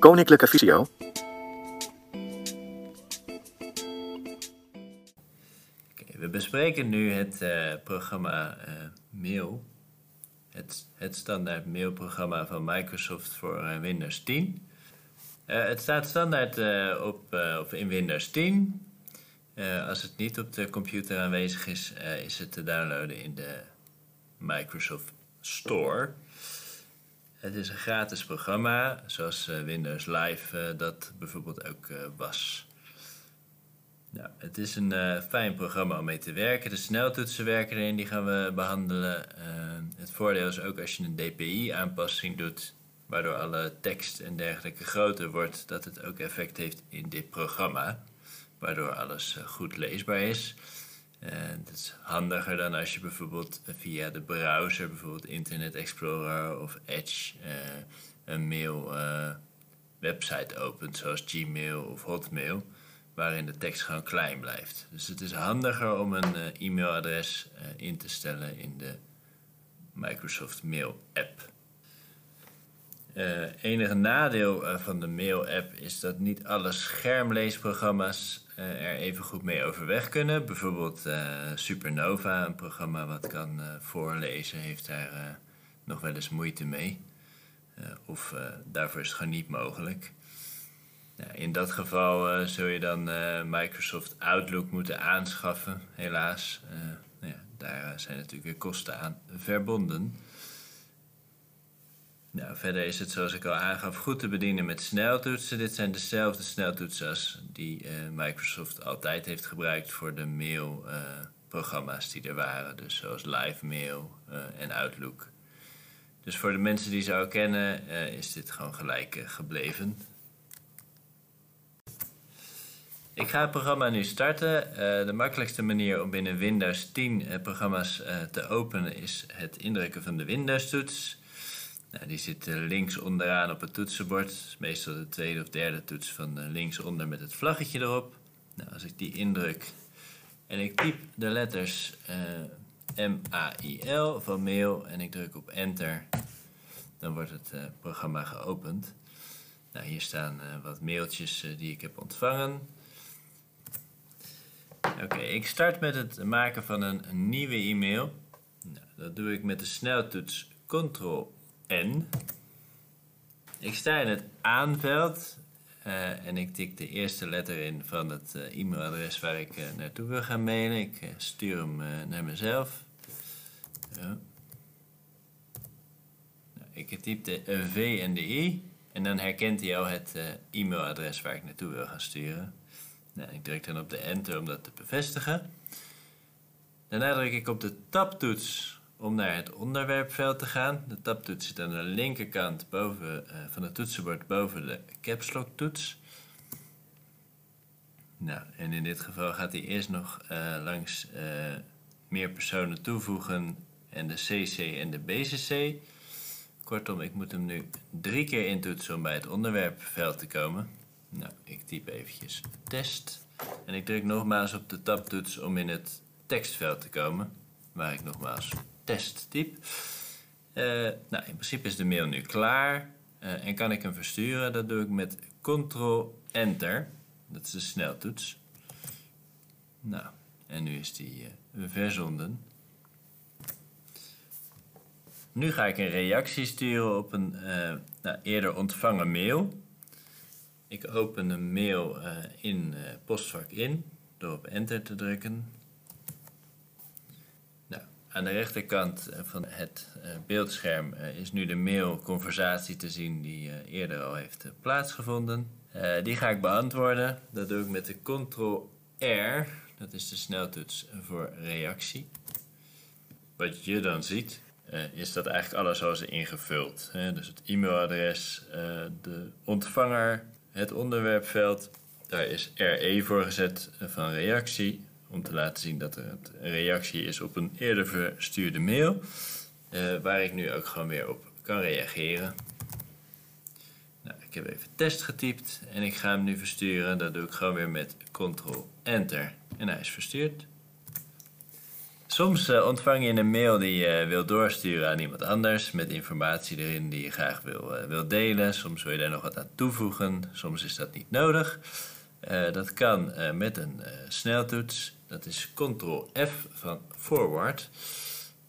Koninklijke Visio. We bespreken nu het eh, programma eh, Mail. Het, het standaard mailprogramma van Microsoft voor eh, Windows 10. Eh, het staat standaard op, op in Windows 10. Eh, als het niet op de computer aanwezig is, is het te downloaden in de Microsoft Store. Het is een gratis programma, zoals eh, Windows Live eh, dat bijvoorbeeld ook eh, was. Nou, het is een fijn programma om mee te werken. De sneltoetsen werken erin, die gaan we behandelen. Eh, het voordeel is ook als je een DPI-aanpassing doet, waardoor alle tekst en dergelijke groter wordt, dat het ook effect heeft in dit programma, waardoor alles goed leesbaar is. Uh, dat is handiger dan als je bijvoorbeeld via de browser, bijvoorbeeld Internet Explorer of Edge, eh, een mail eh, website opent, zoals Gmail of Hotmail, waarin de tekst gewoon klein blijft. Dus het is handiger om een eh, e-mailadres eh, in te stellen in de Microsoft Mail app. Enige nadeel van de Mail-app is dat niet alle schermleesprogramma's er even goed mee overweg kunnen. Bijvoorbeeld Supernova, een programma wat kan voorlezen, heeft daar nog wel eens moeite mee. of daarvoor is het gewoon niet mogelijk. Nou, in dat geval zul je dan Microsoft Outlook moeten aanschaffen, helaas. Nou ja, daar zijn natuurlijk weer kosten aan verbonden. Nou, verder is het zoals ik al aangaf goed te bedienen met sneltoetsen. Dit zijn dezelfde sneltoetsen als die uh, Microsoft altijd heeft gebruikt voor de mailprogramma's uh, die er waren. Dus zoals Live Mail uh, en Outlook. Dus voor de mensen die ze al kennen is dit gewoon gelijk gebleven. Ik ga het programma nu starten. de makkelijkste manier om binnen Windows 10 programma's te openen is het indrukken van de Windows-toets. Nou, die zit links onderaan op het toetsenbord. Meestal de tweede of derde toets van linksonder met het vlaggetje erop. Nou, als ik die indruk en ik typ de letters uh, M-A-I-L van mail en ik druk op enter, dan wordt het programma geopend. Nou, hier staan wat mailtjes die ik heb ontvangen. Oké, ik start met het maken van een, een nieuwe e-mail. Nou, dat doe ik met de sneltoets Ctrl N. Ik sta in het aanveld uh, en ik tik de eerste letter in van het uh, e-mailadres waar ik uh, naartoe wil gaan mailen. Ik stuur hem naar mezelf. Ja. Nou, ik typ de V en de I en dan herkent hij al het e-mailadres waar ik naartoe wil gaan sturen. Nou, ik druk dan op de enter om dat te bevestigen. Daarna druk ik op de tabtoets om naar het onderwerpveld te gaan. De tabtoets zit aan de linkerkant boven, uh, van het toetsenbord boven de caps lock toets. Nou, en in dit geval gaat hij eerst nog uh, langs uh, meer personen toevoegen en de CC en de BCC. Kortom, ik moet hem nu drie keer intoetsen om bij het onderwerpveld te komen. Nou, ik typ eventjes test. En ik druk nogmaals op de tabtoets om in het tekstveld te komen. Waar ik nogmaals test typ. Uh, nou, in principe is de mail nu klaar. Uh, en kan ik hem versturen? Dat doe ik met Ctrl-Enter. Dat is de sneltoets. Nou, en nu is die uh, verzonden. Nu ga ik een reactie sturen op een nou, eerder ontvangen mail. Ik open de mail in postvak in door op enter te drukken. Aan de rechterkant van het beeldscherm is nu de mailconversatie te zien die eerder al heeft plaatsgevonden. Die ga ik beantwoorden. Dat doe ik met de Ctrl-R. Dat is de sneltoets voor reactie. Wat je dan ziet, is dat eigenlijk alles al is ingevuld. Dus het e-mailadres, de ontvanger, het onderwerpveld. Daar is RE voor gezet van reactie om te laten zien dat er een reactie is op een eerder verstuurde mail, uh, waar ik nu ook gewoon weer op kan reageren. Nou, ik heb even test getypt en ik ga hem nu versturen. Dat doe ik gewoon weer met Ctrl-Enter en hij is verstuurd. Soms eh, ontvang je een mail die je wil doorsturen aan iemand anders met informatie erin die je graag wil, wil delen. Soms wil je daar nog wat aan toevoegen, soms is dat niet nodig. Uh, dat kan met een sneltoets. Dat is Ctrl-F van forward.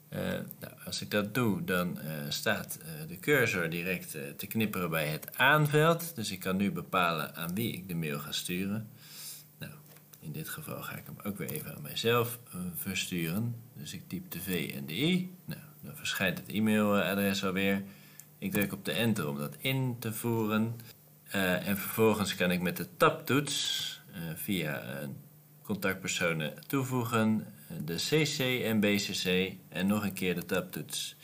nou, als ik dat doe, dan staat de cursor direct te knipperen bij het aanveld. Dus ik kan nu bepalen aan wie ik de mail ga sturen. In dit geval ga ik hem ook weer even aan mijzelf versturen. Dus ik typ de V en de I. Nou, dan verschijnt het e-mailadres alweer. Ik druk op de enter om dat in te voeren. Uh, en vervolgens kan ik met de tabtoets uh, via contactpersonen toevoegen, de CC en BCC en nog een keer de tabtoets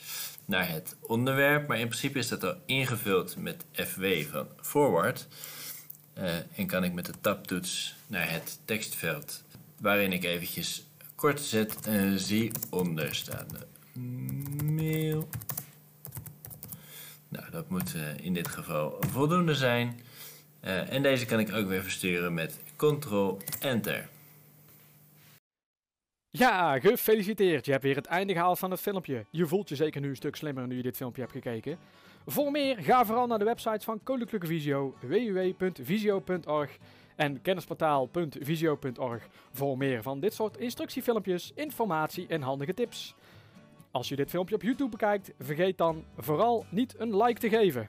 naar het onderwerp. Maar in principe is dat al ingevuld met FW van forward. En kan ik met de tabtoets naar het tekstveld, waarin ik eventjes kort zet, uh, zie onderstaande mail. Nou, dat moet uh, in dit geval voldoende zijn. en deze kan ik ook weer versturen met Ctrl-Enter. Ja, gefeliciteerd. Je hebt weer het einde gehaald van het filmpje. Je voelt je zeker nu een stuk slimmer nu je dit filmpje hebt gekeken. Voor meer, ga vooral naar de websites van Koninklijke Visio, www.visio.org en kennisportaal.visio.org voor meer van dit soort instructiefilmpjes, informatie en handige tips. Als je dit filmpje op YouTube bekijkt, vergeet dan vooral niet een like te geven.